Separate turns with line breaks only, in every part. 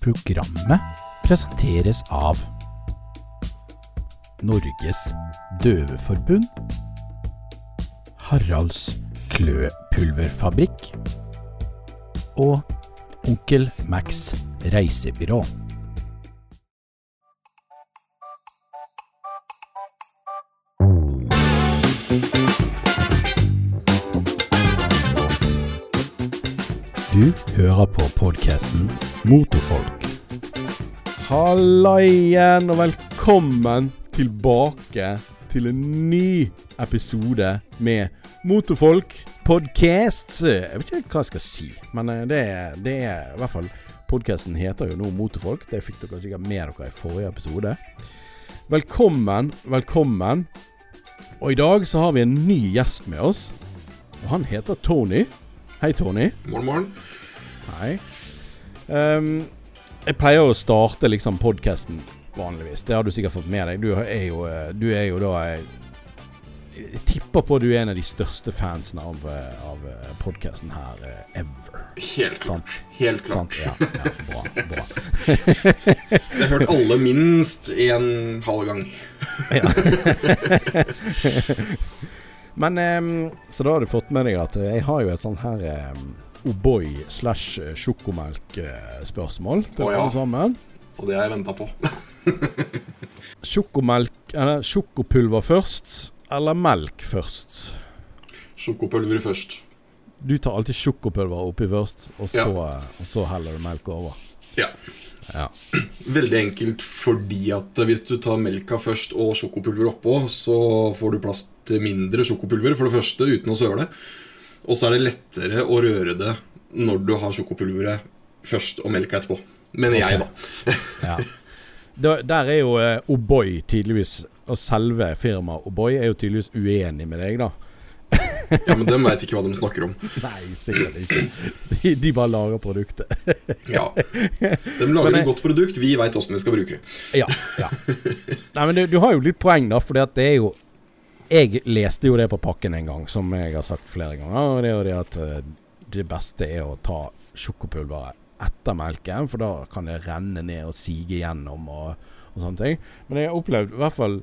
Programmet presenteres av Norges Døveforbund, Haralds Kløpulverfabrikk og Onkel Max reisebyrå. Hører på podkasten Motorfolk.
Halla igjen, og velkommen tilbake til en ny episode med Motorfolk podcast. Jeg vet ikke hva jeg skal si, men eh, det, det er i hvert fall Podkasten heter jo nå Motorfolk. Det fikk dere sikkert med dere i forrige episode. Velkommen, velkommen. Og i dag så har vi en ny gjest med oss. Og han heter Tony. Hei, Tony.
Morgen, morgen.
Nei. Um, jeg pleier å starte liksom podkasten vanligvis. Det har du sikkert fått med deg. Du er jo, eh, du er jo da eh, Jeg tipper på at du er en av de største fansene av, eh, av podkasten her ever.
Helt klart.
Sant.
Helt klart.
Sant? Ja, ja, bra. bra.
Jeg har hørt alle minst en halv gang.
Men um, Så da har du fått med deg at jeg har jo et sånt her um, O'boy slash sjokomelk-spørsmål til
oh, ja.
alle sammen.
Og det har jeg venta på.
Sjokomelk, eller sjokopulver først, eller melk først?
Sjokopulver først.
Du tar alltid sjokopulver oppi først, og så,
Ja.
og så heller du melk over.
Ja.
Ja.
Veldig enkelt fordi at hvis du tar melka først og sjokopulver oppå, så får du plass til mindre sjokopulver, for det første, uten å søle. Og så er det lettere å røre det når du har sjokopulveret først og melka etterpå. Mener jeg, da.
Ja. Der er jo eh, O'boy tydeligvis, og selve firmaet O'boy er jo tydeligvis uenig med deg, da.
Ja, Men dem veit ikke hva de snakker om.
Nei, sikkert ikke. De, de bare lager produktet.
Ja. De lager
Men jeg-
et godt produkt, vi veit åssen vi skal bruke det.
Ja. ja. Nei, men du, du har jo litt poeng, da, for det er jo Jeg leste jo det på pakken en gang, som jeg har sagt flere ganger. Og det er jo det at eh, det beste er å ta sjokopulveret etter melken, for da kan det renne ned og sige gjennom og, og sånne ting. Men jeg har opplevd, i hvert fall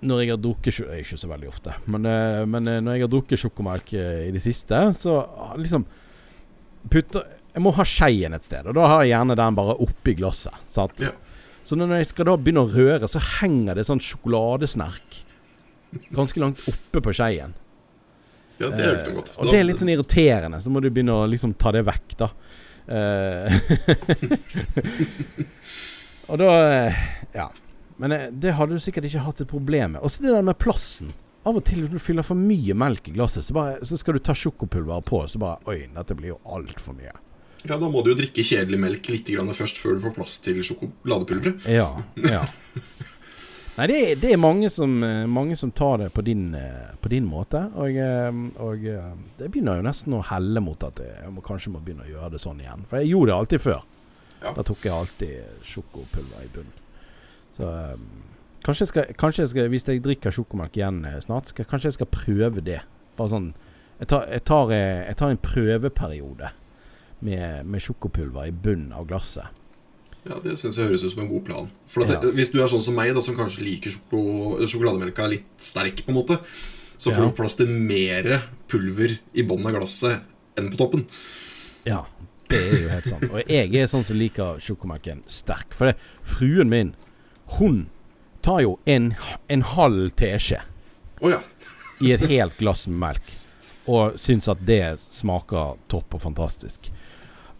når jeg har drukket Ikke så veldig ofte, men, eh, men eh, når jeg har drukket sjokomelk i det siste, så ah, liksom putter Jeg må ha skeien et sted, og da har jeg gjerne den bare oppi glasset. Sant?
Ja.
Så når jeg skal da begynne å røre, så henger det sånn sjokoladesnerk ganske langt oppe på skeien.
Ja, det hjelper
Eh,
godt.
og det er litt sånn irriterende, så må du begynne å liksom ta det vekk, da. Eh, og da eh, Ja. Men eh, det hadde du sikkert ikke hatt et problem med. Og så det der med plassen. Av og til når du fyller for mye melk i glasset, så, bare, så skal du ta sjokopulveret på, så bare Oi, dette blir jo altfor mye.
Ja, Da må du jo drikke kjedelig melk litt grann først, før du får plass til sjokoladepulveret.
Ja. ja. Nei, det er, det er mange, som, eh, mange som tar det på din, eh, på din måte. Og, eh, og det begynner jo nesten å helle mot at jeg må, kanskje må begynne å gjøre det sånn igjen. For jeg gjorde det alltid før.
Ja.
Da tok jeg alltid sjokopulver i bunnen. Så kanskje, jeg skal, kanskje jeg skal, hvis jeg drikker sjokomelk igjen snart, skal, kanskje jeg skal prøve det. Bare sånn Jeg tar, jeg tar, jeg tar en prøveperiode med, med sjokopulver i bunnen av glasset.
Ja, Det syns jeg høres ut som en god plan. For at
Ja.
Hvis du er sånn som meg, da som kanskje liker sjoko sjokolademelka litt sterk, på en måte så får
Ja.
du plass til mer pulver i bunnen av glasset enn på toppen.
Ja, det er jo helt sant. Og jeg er sånn som liker sjokomelken sterk. For det, fruen min, hun tar jo en, en halv teskje
oh, ja.
i et helt glass med melk. Og syns at det smaker topp og fantastisk.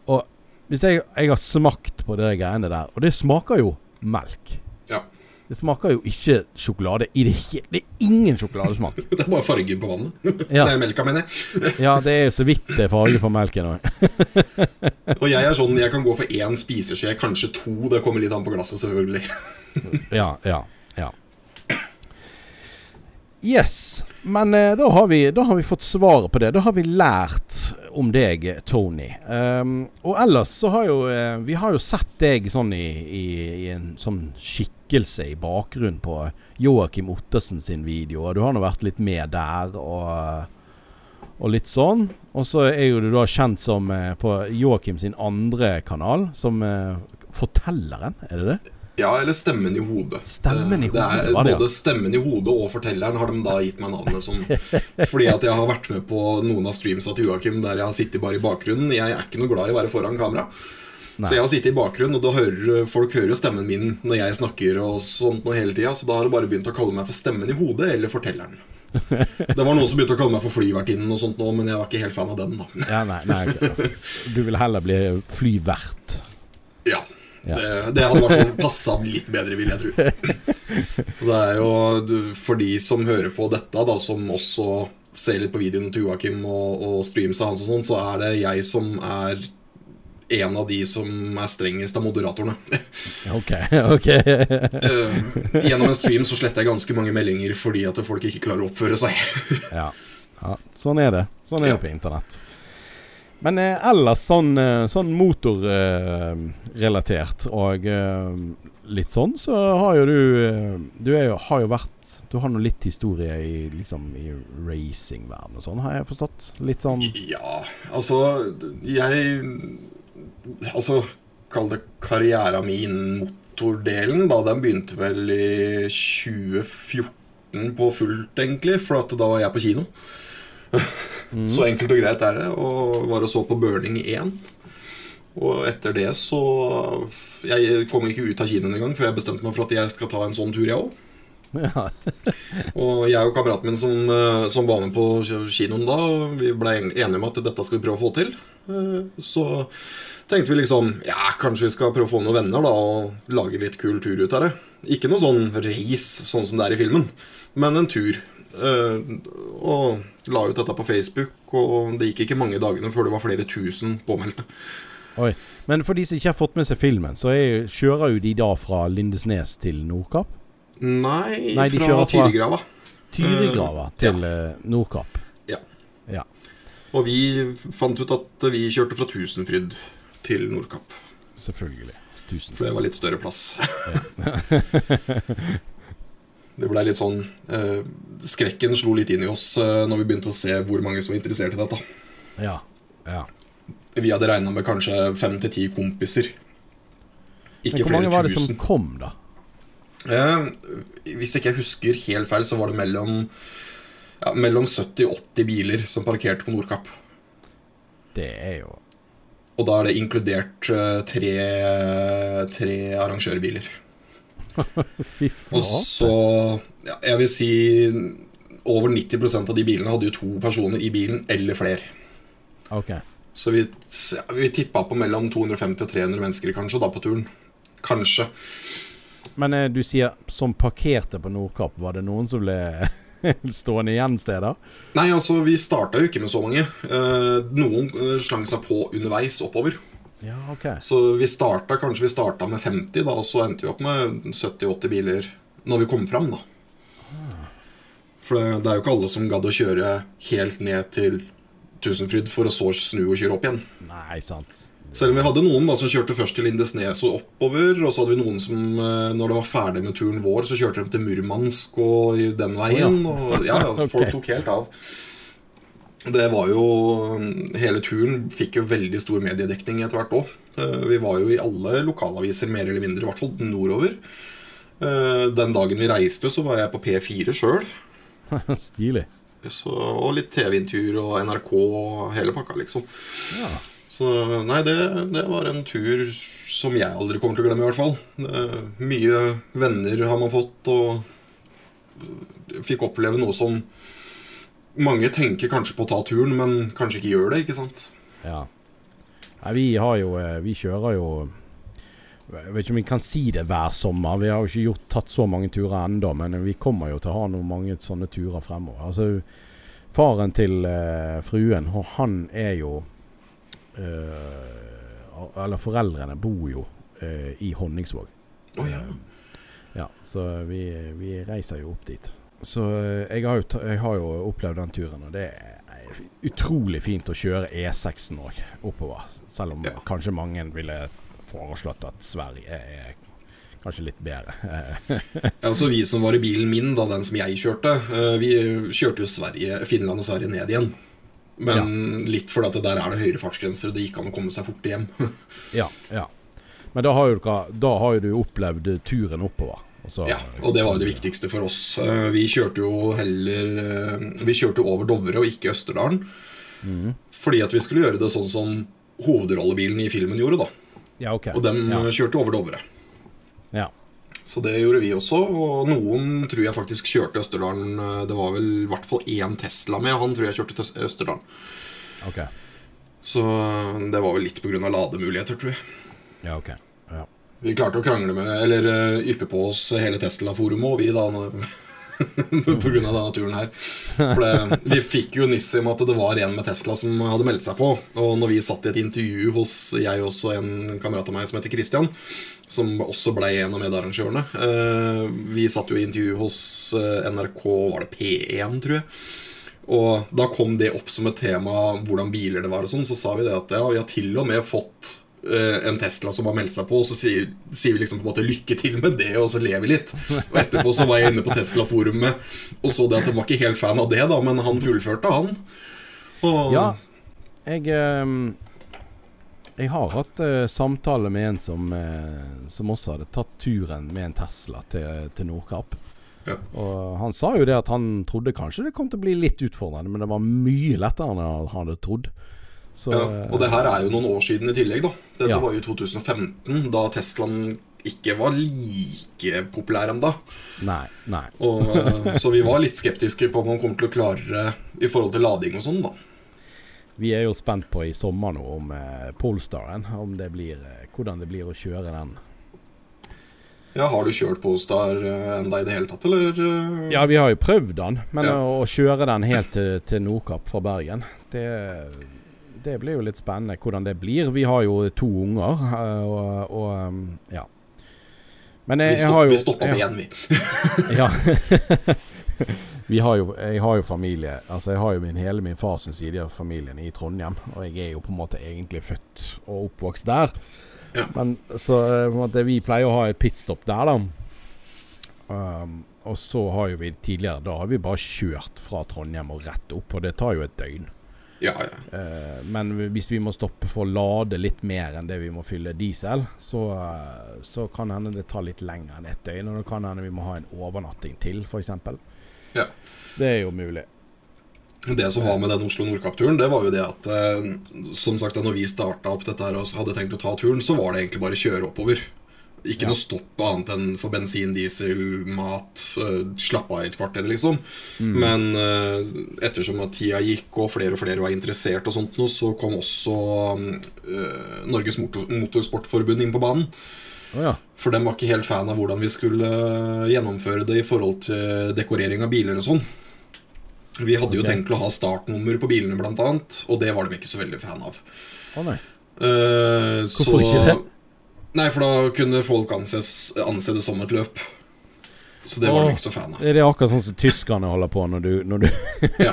Og hvis jeg, jeg har smakt på de greiene der, og det smaker jo melk.
Ja.
Det smaker jo ikke sjokolade i det hele Det er ingen sjokoladesmak.
Det er bare fargen på vannet.
Ja,
Det er melka, mener jeg.
ja det er jo så vidt det er farge på melken òg.
Og jeg er sånn, jeg kan gå for én spiseskje, kanskje to. Det kommer litt an på glasset, selvfølgelig.
Ja, ja, ja. Yes. Men eh, da, har vi, da har vi fått svaret på det. Da har vi lært om deg, Tony. Um, og ellers så har jo eh, Vi har jo sett deg sånn i, i, i en sånn skikkelse i bakgrunnen på Joakim Ottesen sin video. Og du har nå vært litt med der. Og, og litt sånn. Og så er jo du da kjent som eh, på Joakim sin andre kanal som eh, Fortelleren, er det det?
Ja, eller Stemmen i hodet.
Stemmen i hodet, det er.
Både Stemmen i hodet og Fortelleren har de da gitt meg navnet som. Fordi at jeg har vært med på noen av streamsa til Joakim der jeg har sittet bare i bakgrunnen. Jeg er ikke noe glad i å være foran kamera.
Nei.
Så jeg har sittet i bakgrunnen, og da hører folk hører stemmen min når jeg snakker. og sånt noe hele tiden, Så da har det bare begynt å kalle meg for Stemmen i hodet eller Fortelleren. Det var noen som begynte å kalle meg for Flyvertinnen og sånt nå, men jeg var ikke helt fan av den. da
Ja, nei, nei. Du vil heller bli flyvert.
Ja.
Ja.
Det, det hadde vært sånn passa litt bedre, vil jeg tro. Det er jo du- for de som hører på dette, da som også ser litt på videoene til Joakim og, og streamsa hans og sånn, så er det jeg som er en av de som er strengest av moderatorene.
Ok, ok.
Eh, gjennom en stream så sletter jeg ganske mange meldinger fordi at folk ikke klarer å oppføre seg.
Ja. ja. Sånn er det. Sånn er det på internett. Men eh, ellers sånn, eh, sånn motorrelatert og eh, litt sånn, så har jo du eh, Du jo, har jo vært Du har nå litt historie i, liksom, i racingverden og sånn, har jeg forstått? Litt sånn
Ja, altså Jeg Altså, kall det karrieren min motordelen, da. Den begynte vel i 2014 på fullt, egentlig. For da var jeg på kino. Så enkelt og greit er det. Og var og så på Burning 1. Og etter det så Jeg kom ikke ut av kinoen engang før jeg bestemte meg for at jeg skal ta en sånn tur, jeg òg.
ja.
Og jeg og kameraten min som, eh, som var med på kinoen da, vi ble enige om at dette skal vi prøve å få til. Eh, Så tenkte vi liksom Ja, kanskje vi skal prøve å få noen venner da og lage litt kul tur ut av det. Ikke noe sånn race sånn som det er i filmen, men en tur. Eh, Og la ut dette på Facebook, og det gikk ikke mange dagene før det var flere tusen påmeldte.
Oi. Men for de som ikke har fått med seg filmen, så er, kjører jo de da fra Lindesnes til Nordkapp?
Nei,
Nei,
fra Tyrigrava.
Tyrigrava til ja. Nordkapp.
Ja.
Ja.
Og vi fant ut at vi kjørte fra Tusenfryd til Nordkapp.
Selvfølgelig. Tusenfryd.
For det var litt større plass. det ble litt sånn eh, Skrekken slo litt inn i oss eh, når vi begynte å se hvor mange som var interessert i dette.
Ja. ja.
Vi hadde regna med kanskje fem til ti kompiser.
Men
tusen.
hvor mange
flere
var det som kom, da?
Eh, hvis ikke jeg husker helt feil, så var det mellom, ja, mellom 70 og 80 biler som parkerte på Nordkapp.
Det er jo
Og da er det inkludert eh, tre, tre arrangørbiler.
Fy
Og så ja, Jeg vil si over 90% av de bilene hadde jo to personer i bilen eller flere.
Okay.
Så vi, ja, vi tippa på mellom 250 og 300 mennesker kanskje da på turen. Kanskje.
Men eh, du sier som parkerte på Nordkapp. Var det noen som ble stående igjen steder?
Nei, altså, vi starta jo ikke med så mange. Eh, noen eh, slang seg på underveis oppover.
Ja, okay.
Så vi starta kanskje vi starta med 50, da, og så endte vi opp med 70-80 biler når vi kom fram, da. For det, det er jo ikke alle som gadd å kjøre helt ned til Tusenfryd for å så snu og kjøre opp igjen.
Nei, sant.
Selv om vi hadde noen da som kjørte først til Lindesnes og oppover, og så hadde vi noen som, eh, når det var ferdig med turen vår, så kjørte de til Murmansk og den veien. Og ja, ja, folk
Ok.
tok helt av. Det var jo Hele turen fikk jo veldig stor mediedekning etter hvert òg. Vi var jo i alle lokalaviser, mer eller mindre, i hvert fall nordover. Eh, Den dagen vi reiste, så var jeg på P4 sjøl.
Stilig.
Og litt TV-intervjuer og NRK og hele pakka, liksom.
Ja.
Så nei, det, det var en tur som jeg aldri kommer til å glemme, i hvert fall. Eh, mye venner har man fått, og fikk oppleve noe som mange tenker kanskje på å ta turen, men kanskje ikke gjør det, ikke sant?
ja. Nei, vi har jo eh, Vi kjører jo Jeg vet ikke om vi kan si det hver sommer. Vi har jo ikke gjort, tatt så mange turer ennå, men vi kommer jo til å ha noen mange sånne turer fremover. Altså, faren til uh, fruen, han- han er jo uh, Eller foreldrene bor jo uh, i Honningsvåg.
Oh, ja.
Ja, så vi, vi reiser jo opp dit. Så eh, jeg har, jo, jeg har jo opplevd den turen, og det er utrolig fint å kjøre E6-en òg oppover. Selv om
Ja.
kanskje mange ville foreslått at Sverige er kanskje litt bedre. Ja,
Altså Vi som var i bilen min, da den som jeg kjørte, eh, vi kjørte jo Sverige, Finland og Sverige ned igjen. Men litt fordi at der er det høyere fartsgrenser, og det gikk an å komme seg fort hjem.
Ja, ja. Men da har jo, da har jo du opplevd turen oppover. Så-
Ja, og det var det viktigste for oss. Eh, Vi kjørte jo heller eh, Vi kjørte over Dovre og ikke Østerdalen. Fordi at vi skulle gjøre det sånn som hovedrollebilen i filmen gjorde, da.
Ja, ok.
Og dem
ja.
kjørte over Dovre.
ja.
Så det gjorde vi også. Og noen tror jeg faktisk kjørte Østerdalen. Eh, Det var vel i hvert fall én Tesla med. Han tror jeg kjørte Østerdalen.
Ok.
Så det var vel litt pga. lademuligheter, tror jeg.
Ja, ok.
Vi klarte å krangle med, eller uh, yppe på oss hele Tesla-forumet, og vi da av denne turen her. For det, vi fikk jo nyss om at det var en med Tesla som hadde meldt seg på. Og når vi satt i et intervju hos jeg også en kamerat av meg som heter Christian, som også ble en av medarrangørene eh, Vi satt jo i intervju hos eh, NRK, var det P1, tror jeg. Og da kom det opp som et tema hvordan biler det var og sånn, så sa vi det at ja, vi har til og med fått eh, en Tesla som har meldt seg på, og så sier, sier vi liksom på en måte 'lykke til med det', og så ler vi litt. Og etterpå så var jeg inne på Tesla-forumet og så det at han var ikke helt fan av det, da, men han fullførte, han. Og,
Ja, jeg ehm, Jeg har hatt eh, samtale med en som, eh, som også hadde tatt turen med en Tesla til, til Nordkapp.
Ja.
Og han sa jo det at han trodde kanskje det kom til å bli litt utfordrende, men det var mye lettere enn han hadde trodd. Så,
ja, og det her er jo noen år siden i tillegg, da. Dette
Ja.
var jo 2015, da Teslaen ikke var like populær ennå.
Nei, nei.
Og, eh, så vi var litt skeptiske på om han kommer til å klare det i forhold til lading og sånn, da.
Vi er jo spent på i sommer nå om eh, Polestaren, om det blir, eh, hvordan det blir å kjøre den.
Ja, Har du kjørt Polestar enda i det hele tatt, eller?
Ja, vi har jo prøvd den, men
Ja.
å kjøre den helt til, til Nordkapp fra Bergen, det, det blir jo litt spennende hvordan det blir. Vi har jo to unger, eh, og, og um, ja. Men jeg,
Vi,
jeg har jo
vi
stopper
igjen, vi.
Ja. vi har jo, jeg har jo familie Altså jeg har jo min, hele min fars side av familien i Trondheim. Og jeg er jo på en måte egentlig født og oppvokst der.
Ja.
Men så eh, på en måte, vi pleier å ha et pitstop der, da. Um, og så har jo vi tidligere Da har vi bare kjørt fra Trondheim og rett opp, og det tar jo et døgn.
Ja, ja.
Eh, men hvis vi må stoppe for å lade litt mer enn det vi må fylle diesel, så, eh, så kan hende det tar litt lenger enn ett døgn. Og det kan hende vi må ha en overnatting til, f.eks.
Ja.
Det er jo mulig.
Det som var med den Oslo Nordkapp-turen, det var jo det at eh, Som sagt, da når vi starta opp dette her og hadde tenkt å ta turen, så var det egentlig bare å kjøre oppover. Ikke
Ja.
noe stopp annet enn for bensin, diesel, mat. eh, slappe av i et kvarter, liksom. Men uh, ettersom at tida gikk og flere og flere var interessert, og sånt noe, så kom også uh, Norges Motor Motorsportforbund inn på banen.
Oh, ja.
For dem var ikke helt fan av hvordan vi skulle eh, gjennomføre det i forhold til dekorering av biler og sånn. Vi hadde jo tenkt å ha startnummer på bilene, blant annet, og det var de ikke så veldig fan av.
Å nei.
Uh,
Hvorfor ikke det?
Nei, for da kunne folk anses, anse det som et løp. Så det var de ikke så fan av.
Det Er akkurat sånn som tyskerne holder på når du, når du
Ja.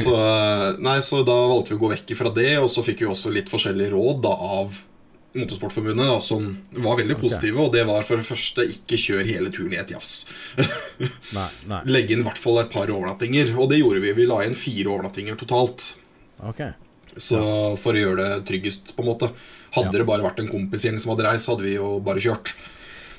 Så, eh, nei, så da valgte vi å gå vekk fra det, og så fikk vi også litt forskjellige råd da, av Motorsportforbundet, da, som var veldig
positive.
positive. Og det var for det første ikke kjør hele turen i et jafs.
Nei. nei.
Legge inn i hvert fall et par overnattinger. Og det gjorde vi. Vi la inn fire overnattinger totalt.
OK.
Så For å gjøre det tryggest, på en måte. Hadde
Ja.
det bare vært en kompisgjeng som hadde reist, hadde vi jo bare kjørt.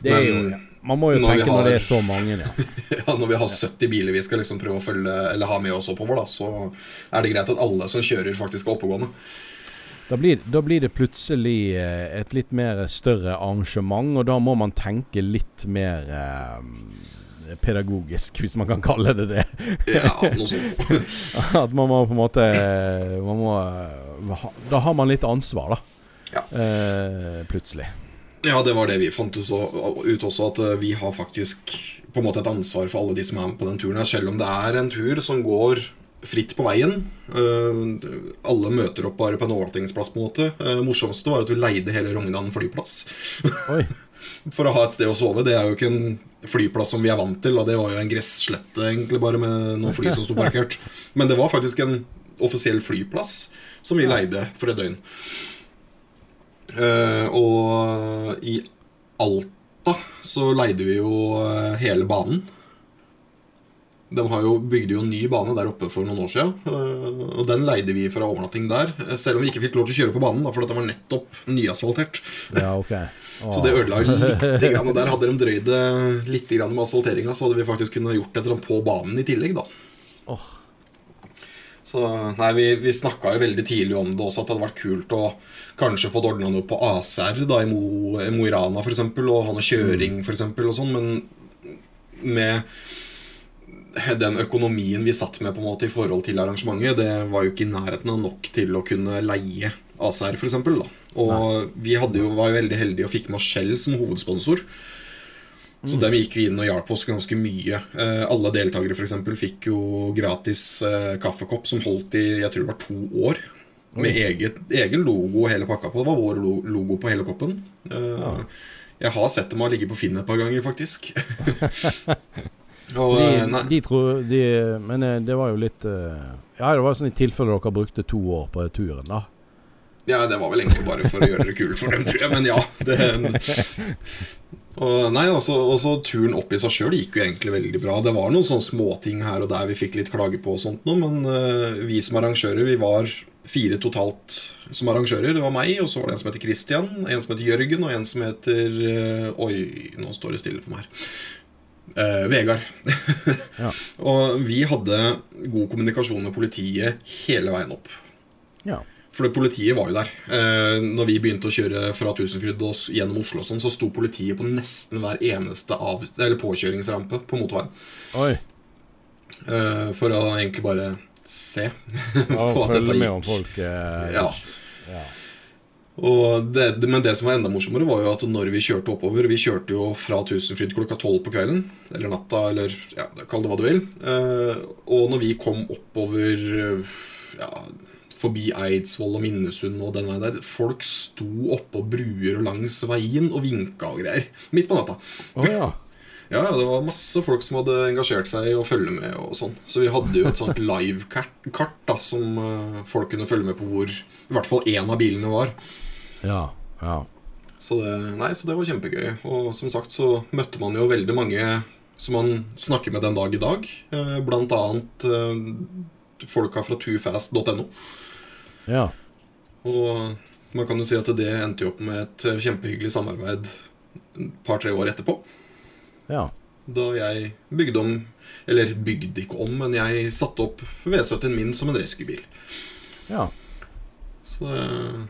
Det er jo Man må jo
når tenke
tenke når det er så mange, ja.
ja, når vi har 70 biler vi skal liksom prøve å følge Eller ha med oss oppover, da, så er det greit at alle som kjører, faktisk er oppegående.
Da blir, da blir det plutselig eh, et litt mer større arrangement, og da må man tenke litt mer eh, pedagogisk, hvis man kan kalle det det.
Ja, noe sånt.
At man må på en måte man må, Da har man litt ansvar, da.
Ja.
Eh, plutselig.
Ja, det var det vi fant ut også, at eh, vi har faktisk på en måte et ansvar for alle de som er med på den turen her, selv om det er en tur som går fritt på veien. Eh, alle møter opp bare på en overnattingsplass, på en måte. Uh, morsomste var at vi leide hele Rognan flyplass
Oi.
for å ha et sted å sove. Det er jo ikke en flyplass som vi er vant til, og det var jo en gresslette, egentlig, bare med noen fly som sto parkert. Men det var faktisk en offisiell flyplass som vi leide for et døgn. Uh, og i Alta så leide vi jo eh, hele banen. De jo bygde jo en ny bane der oppe for noen år siden. eh, Og den leide vi fra overnatting der. Selv om vi ikke fikk lov til å kjøre på banen, da, for den var nettopp nyasfaltert.
Ja, ok.
Så det ødela jo litt. Grann, og der hadde de drøyd det litt grann med asfalteringa, så hadde vi faktisk kunnet gjort et eller annet på banen i tillegg, da.
Oh.
Så nei, vi, vi snakka jo veldig tidlig om det også, at det hadde vært kult å kanskje få ordna noe på ACR da, i Mo, i Rana f.eks., og ha noe kjøring eksempel, og sånn, men med den økonomien vi satt med på en måte i forhold til arrangementet, det var jo ikke i nærheten av nok til å kunne leie ACR, f.eks. Og vi hadde jo, var jo veldig heldige og fikk med oss Shell som hovedsponsor. Så dem gikk vi inn og hjalp oss ganske mye. Eh, alle deltakere eksempel, fikk jo gratis eh, kaffekopp som holdt i jeg tror det var to år. Med eget, egen logo og hele pakka på. Det var vår logo på hele koppen. Eh, Jeg har sett dem ha ligget på Finn et par ganger, faktisk. og, eh,
de, de tror de, Men eh, det var jo litt eh, Ja, det var sånn i tilfelle dere brukte to år på turen, da.
Ja, det var vel egentlig bare for å gjøre det kult for dem, tror jeg. Men ja. Det, og nei, altså, også Turen opp i seg sjøl gikk jo egentlig veldig bra. Det var noen sånne småting her og der vi fikk litt klage på, og sånt noe, men uh, vi som arrangører Vi var fire totalt som arrangører. Det var meg, og så var det en som heter Christian, en som heter Jørgen, og en som heter uh, Oi, nå står det stille for meg her. Uh, Vegard.
Ja.
og vi hadde god kommunikasjon med politiet hele veien opp.
Ja.
For politiet var jo der. Eh, når vi begynte å kjøre fra Tusenfryd og gjennom Oslo, og sånn, så sto politiet på nesten hver eneste av, eller påkjøringsrampe på motorveien.
Oi.
Eh, for å egentlig bare se
Ja,
på at dette
med om
gikk.
folk eh,
Ja.
ja.
Det, men det som var enda morsommere, var jo at når vi kjørte oppover Vi kjørte jo fra Tusenfryd klokka tolv på kvelden. Eller natta, eller ja, kall det hva du vil. Eh, og når vi kom oppover eh, ja, forbi Eidsvoll og Minnesund og den veien der Folk sto oppå bruer og langs veien og vinka og greier. Midt på natta.
Oh, ja.
Ja, ja, det var masse folk som hadde engasjert seg i å følge med. og sånn Så vi hadde jo et sånt live-kart da som eh, folk kunne følge med på hvor i hvert fall én av bilene var.
Ja. Ja.
Så det, nei, så det var kjempegøy. Og som sagt så møtte man jo veldig mange som man snakker med den dag i dag. Eh, Blant annet eh, folka fra toofast.no.
ja.
Og man kan jo si at det endte jo opp med et eh, kjempehyggelig samarbeid et par-tre år etterpå.
ja.
Da jeg bygde om Eller bygde ikke om, men jeg satte opp V70-en min som en rescuebil.
ja.
Så det,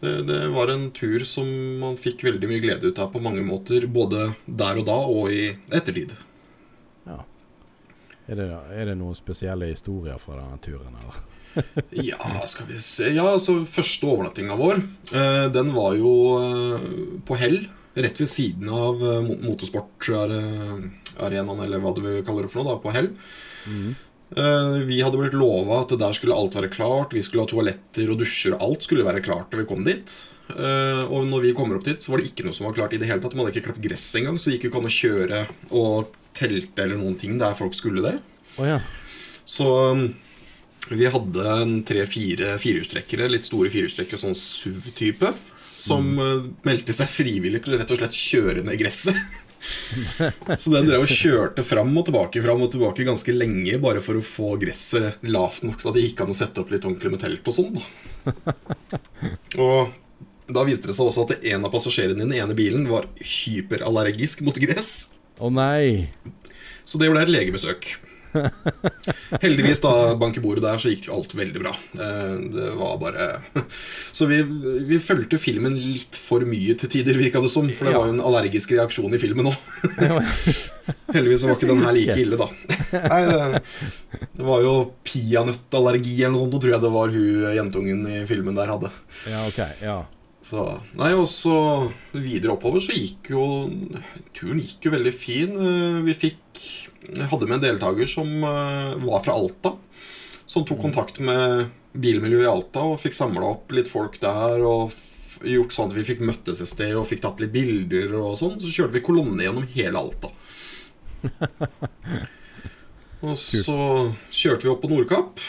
det, det var en tur som man fikk veldig mye glede ut av på mange måter. Både der og da og i ettertid.
ja. Er, det, er det noen spesielle historier fra denne turen, eller?
Ja, skal vi se Ja, altså Første overnattinga vår eh, Den var jo eh, på Hell. Rett ved siden av eh, mo- motorsportarenaen, eller hva du vil kalle det for noe. da, På Hell. Eh, vi hadde blitt lova at der skulle alt være klart. Vi skulle ha toaletter og dusjer. Alt skulle være klart da vi kom dit. Eh, og når vi kommer opp dit, så var det ikke noe som var klart i det hele tatt. De hadde ikke klapt gress engang, så det gikk jo ikke an å kjøre og telte eller noen ting der folk skulle det.
Oh, ja.
Så vi hadde en tre-fire firehjulstrekkere, litt store firehjulstrekkere, sånn SUV-type, som mm. meldte seg frivillig til å rett og slett kjøre ned gresset. Så den drev og kjørte fram og tilbake fram og tilbake ganske lenge bare for å få gresset lavt nok til at det gikk an å sette opp litt ordentlig med telt og sånn. da. Og da viste det seg også at en av passasjerene i den ene bilen var hyperallergisk mot gress.
Å nei.
Så det ble et legebesøk. Heldigvis, da bank i bordet der, så gikk jo alt veldig bra. Eh, Det var bare Så vi, vi fulgte filmen litt for mye til tider, virka det som. For det var jo en allergisk reaksjon i filmen òg. Heldigvis så var ikke den her like ille, da. Nei, det, det var jo peanøttallergi eller noe sånt, tror jeg det var hun jentungen i filmen der hadde.
Ja, ok. Ja.
Så, nei, og så videre oppover så gikk jo Turen gikk jo veldig fin. Eh, Vi fikk jeg hadde med en deltaker som eh, var fra Alta. Som tok kontakt med bilmiljøet i Alta og fikk samla opp litt folk der. Og gjort sånn at vi fikk møttes et sted og fikk tatt litt bilder og sånn. Så kjørte vi kolonne gjennom hele Alta. Og så kjørte vi opp på Nordkapp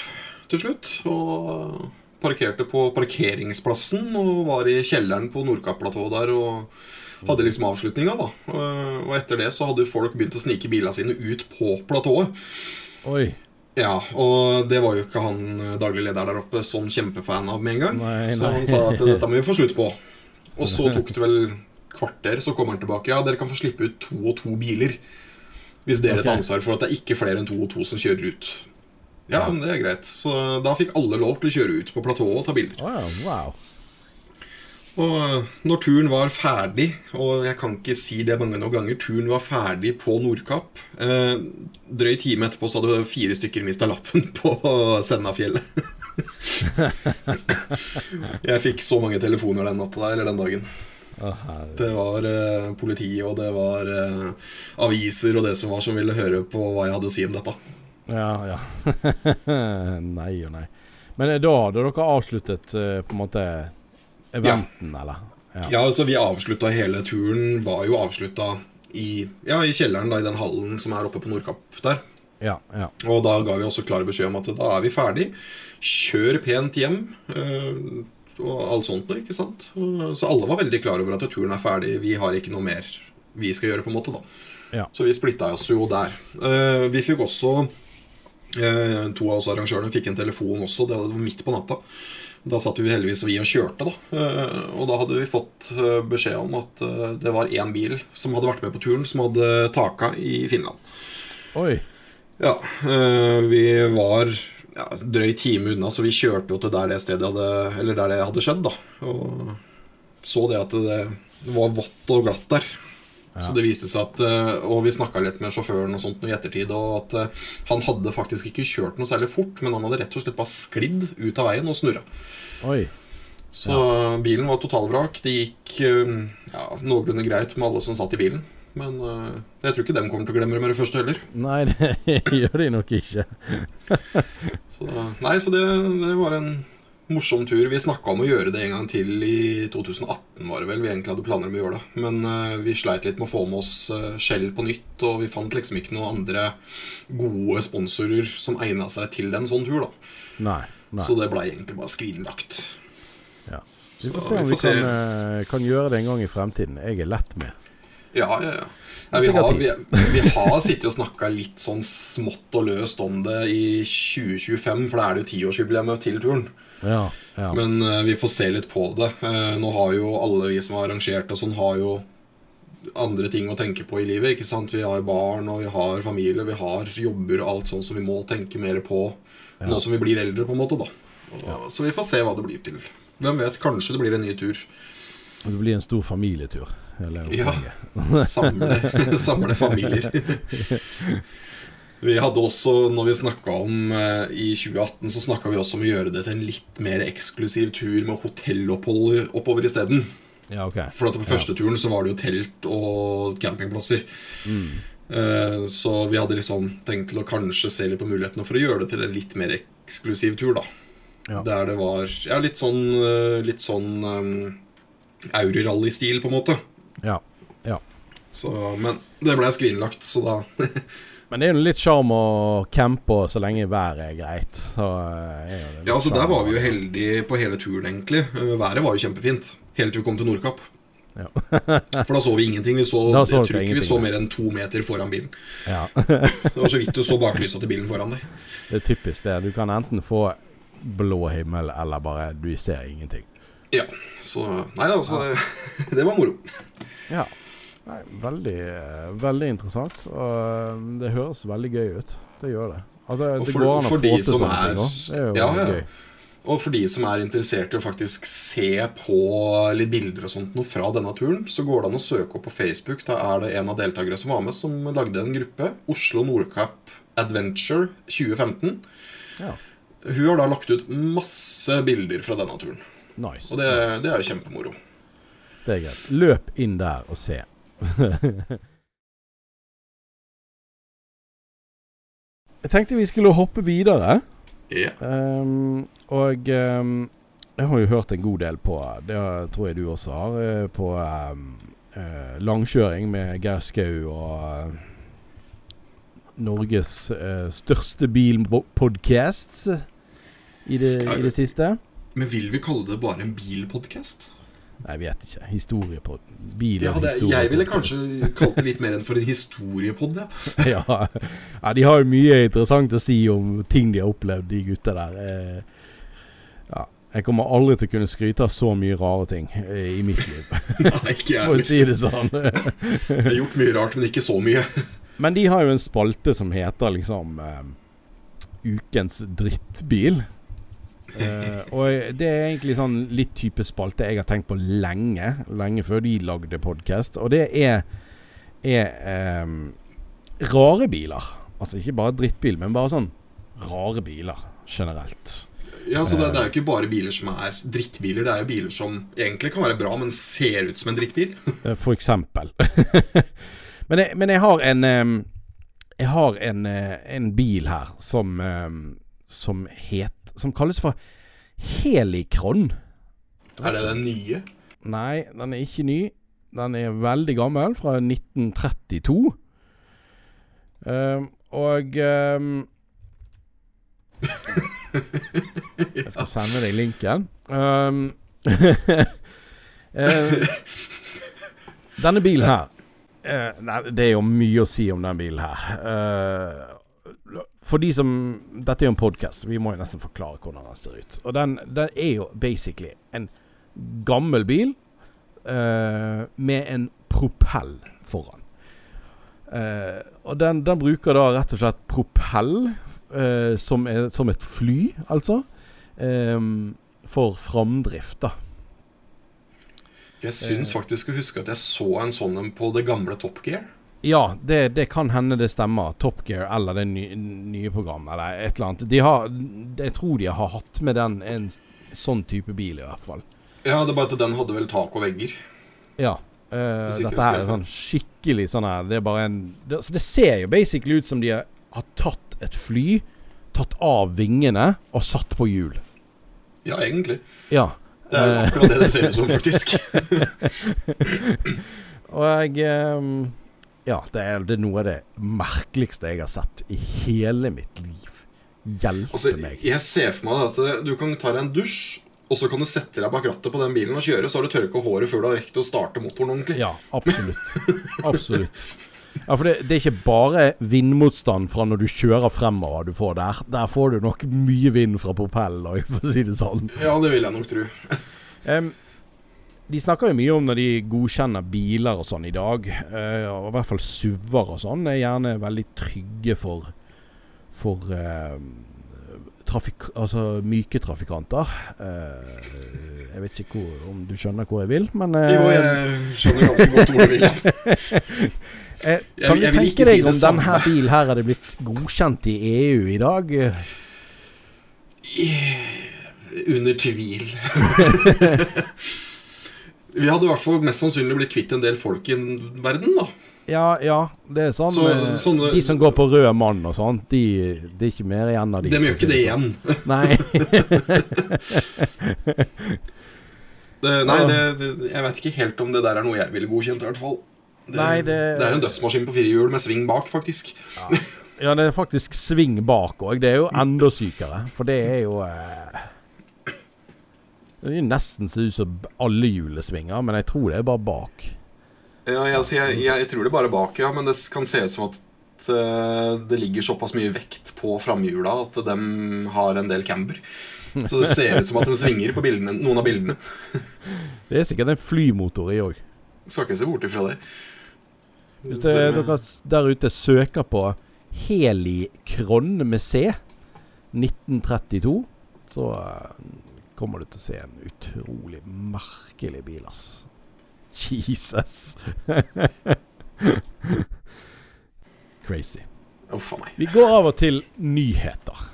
til slutt. Og parkerte på parkeringsplassen og var i kjelleren på Nordkapp-platået der og hadde liksom avslutninga, da. Og etter det så hadde folk begynt å snike bilene sine ut på platået.
Oi.
Ja, og det var jo ikke han daglig leder der oppe sånn kjempefan av med en gang.
Nei, nei.
så han sa at dette må vi få slutt på. Og så tok det vel kvarter, så kommer han tilbake. Ja, dere kan få slippe ut to og to biler. Hvis dere
okay.
tar ansvar for at det er ikke flere enn to og to som kjører ut. Ja,
Ja.
men det er greit. Så da fikk alle lov til å kjøre ut på platået og ta bilder.
Wow, wow.
Og eh, når turen var ferdig, og jeg kan ikke si det mange nok ganger, turen var ferdig på Nordkapp eh, Drøy time etterpå så hadde fire stykker mista lappen på Sennafjellet. jeg fikk så mange telefoner den natta eller den dagen. Det var eh, politi, og det var eh, aviser og det som var, som ville høre på hva jeg hadde å si om dette.
Ja, ja. nei og nei. Men eh, da hadde dere avsluttet eh, på en måte eventen, eller?
Ja, altså Vi avslutta hele turen, var jo avslutta i, ja, i kjelleren da, i den hallen som er oppe på Nordkapp der.
Ja, ja.
Og da ga vi også klar beskjed om at da er vi ferdig. Kjør pent hjem. øh, og alt sånt noe, ikke sant. Så alle var veldig klar over at turen er ferdig. Vi har ikke noe mer vi skal gjøre, på en måte. da
Ja.
Så vi splitta oss jo der. Uh, vi fikk også uh, To av oss arrangørene fikk en telefon også. Det var midt på natta. Da satt vi heldigvis vi og kjørte, da. Eh, og da hadde vi fått eh, beskjed om at eh, det var én bil som hadde vært med på turen, som hadde taka i Finland.
Oi.
Ja, vi var ja, drøy time unna, så vi kjørte jo til der det stedet hadde Eller der det hadde skjedd, da. Og så det at det, det var vått og glatt der. Så det viste seg at øh, Og vi snakka litt med sjåføren og sånt i ettertid, og at øh, han hadde faktisk ikke kjørt noe særlig fort, men han hadde rett og slett bare sklidd ut av veien og snurra. Så bilen var totalvrak. Det gikk øh, ja, noenlunde greit med alle som satt i bilen. Men uh, jeg tror ikke dem kommer til å glemme det med det første heller.
Nei, det gjør de nok ikke.
Så, nei, så det, det var en morsom tur. Vi snakka om å gjøre det en gang til i 2018, var det vel. Vi egentlig hadde planer om å gjøre det. Men uh, vi sleit litt med å få med oss uh, Shell på nytt, og vi fant liksom ikke noen andre gode sponsorer som egna seg til en sånn tur, da.
Nei. nei.
Så det blei egentlig bare skrinlagt.
Ja. Vi får se om
vi
vi kan, eh, kan gjøre det en gang i fremtiden. Jeg er lett med.
Ja, ja, ja. Nei, vi, har, vi, vi har sittet og snakka litt sånn smått og løst om det i 2025, for da er det jo tiårsjubileet til turen.
Ja. ja.
Men uh, vi får se litt på det. Uh, nå har jo alle vi som har arrangert og sånn, har jo andre ting å tenke på i livet. ikke sant? Vi har barn, og vi har familie, vi har jobber og alt sånn som vi må tenke mer på nå som vi blir eldre, på en måte. da. Og, Så vi får se hva det blir til. Hvem vet, kanskje det blir en ny tur.
Det blir en stor familietur.
Ja. Samle, samle familier. Vi hadde også, når vi snakka om eh, i 2018, så snakka vi også om å gjøre det til en litt mer eksklusiv tur med hotellopphold oppover isteden.
Ja, okay.
For på første turen så var det jo telt og campingplasser.
Mm.
Eh, Så vi hadde liksom tenkt til å kanskje se litt på mulighetene for å gjøre det til en litt mer eksklusiv tur, da.
Ja.
Der det var ja, litt sånn, eh, litt sånn um, Aurorally-stil, på en måte.
Ja. ja.
Så, men det ble skrinlagt, så da
Men det er jo litt sjarm å campe så lenge været er greit. Så eh, er
Ja, altså Der var vi jo heldige på hele turen, egentlig. Eh, Været var jo kjempefint. Helt til vi kom til Nordkapp.
Ja.
For da så vi ingenting. Vi så,
så
jeg tror ikke vi så mer enn to meter foran bilen.
Ja.
Det var så vidt du så baklysa til bilen foran deg.
Det er typisk det. Du kan enten få blå himmel, eller bare du ser ingenting.
Ja, så Nei da, altså det, det var moro.
Ja. Nei, veldig, veldig interessant. Og det høres veldig gøy ut. Det gjør det. Altså, det
for-
går an å få til sånne ting òg. Det er jo
Ja, ja.
gøy.
Og for de som er interessert i å faktisk se på litt bilder og sånt noe fra denne turen, så går det an å søke opp på Facebook. Da er det en av deltakerne som var med, som lagde en gruppe. Oslo Nordkapp Adventure 2015.
Ja.
Hun har da lagt ut masse bilder fra denne turen.
Nice.
Og det, det er jo kjempemoro.
Det er greit. Løp inn der og se. Jeg tenkte vi skulle hoppe videre.
Ja.
Um, og um, jeg har jo hørt en god del på Det tror jeg du også har. eh, På um, uh, langkjøring med Geir Skau og uh, Norges uh, største bilpodcast i, det- i det siste.
Men vil vi kalle det bare en bilpodkast?
Jeg vet ikke. Historiepod. bil
Ja,
og
det,
historie
jeg ville kanskje kalt det litt mer enn for en historiepod, ja.
ja. ja, de har jo mye interessant å si om ting de har opplevd, de gutta der. Eh, ja, jeg kommer aldri til å kunne skryte av så mye rare ting eh, i mitt liv,
Nei, ikke jeg.
for å si det sånn.
Jeg har gjort mye rart, men ikke så mye.
Men de har jo en spalte som heter liksom eh, Ukens drittbil. Eh, og det er egentlig sånn litt type spalte jeg har tenkt på lenge. Lenge før de lagde podkast. Og det er, er um, rare biler. Altså ikke bare drittbil, men bare sånn rare biler generelt.
Ja, så det, det er jo ikke bare biler som er drittbiler. Det er jo biler som egentlig kan være bra, men ser ut som en drittbil.
Eh, For eksempel. men, jeg, men jeg har en Jeg har en, eh, en bil her som em, Som het Som kalles for Helikron.
Er det den nye?
Nei, den er ikke ny. Den er veldig gammel, fra 1932. Um, og um, Jeg skal sende deg linken. Um, denne bilen her uh, Nei, det er jo mye å si om denne bilen her. Eh, for de som Dette er jo en podkast, vi må jo nesten forklare hvordan den ser ut. Og den, den er jo basically en gammel bil uh, med en propell foran. Uh, og den, den bruker da rett og slett propell uh, som, er, som et fly, altså. Um, for framdrift, da.
Jeg syns faktisk å huske at jeg så en sånn en på det gamle Top Gear.
Ja, det, det kan hende det stemmer. Top Gear eller det nye, nye programmet eller et eller annet. De har, jeg tror de har hatt med den en sånn type bil, i hvert fall.
Ja, det er bare at den hadde vel tak og vegger.
Ja.
Uh,
dette her er sånn skikkelig sånn her Det er bare en det, Så det ser jo basically ut som de har, har tatt et fly, tatt av vingene og satt på hjul.
Ja, egentlig.
Ja.
Det er jo
Eh.
akkurat det det ser ut som, faktisk.
Og jeg ehm, Ja, det er, det er noe av det merkeligste jeg har sett i hele mitt liv. Hjelpe
Altså,
meg.
jeg ser for meg at eh, du kan ta deg en dusj, og så kan du sette deg bak rattet på den bilen og kjøre, så har du tørka håret før du har rekt å starte motoren ordentlig.
Ja, absolutt. Absolutt. Ja, for det, det er ikke bare vindmotstand fra når du kjører fremover du får der. Der får du nok mye vind fra propellen, for å si det sånn.
Ja, det vil jeg nok tro.
Em, de snakker jo mye om når de godkjenner biler og sånn i dag, uh, og i hvert fall SUV-er og sånn, er gjerne veldig trygge for For uh, trafik altså myke trafikanter. Uh, jeg vet ikke hvor, om du skjønner hvor jeg vil, men eh,
Jo, jeg skjønner ganske godt hvor du vil.
eh,
jeg-
Kan du
jeg vil
tenke deg
si
om denne bilen her hadde blitt godkjent i EU i dag?
Under tvil. Vi hadde i hvert fall mest sannsynlig blitt kvitt en del folk i verden, da.
Ja, ja, det er sånn
Så-
eh,
sånne-
De som går på rød mann og sånt, de, det er ikke mer igjen av de.
De gjør ikke det igjen.
Nei.
Det, nei, det, jeg vet ikke helt om det der er noe jeg ville godkjent, i hvert fall. Det,
Nei, det-
det er en dødsmaskin på fire hjul med sving bak, faktisk.
Ja, det er faktisk sving bak òg. Det er jo enda sykere. For det er jo eh, Det er nesten så ut som alle hjulene svinger, men jeg tror det er bare bak.
Ja, jeg, altså, jeg, jeg tror det bare bak, ja, men det kan se ut som at eh, det ligger såpass mye vekt på framhjula at de har en del camber. Så det ser ut som at de svinger på bildene, noen av bildene.
Det er sikkert en flymotor i òg.
Skal ikke se bort ifra det.
Hvis det, dere der ute søker på Helikron med C 1932, så eh, kommer du til å se en utrolig merkelig bil, ass. Jesus. Crazy.
Uff a meg.
Vi går over til nyheter.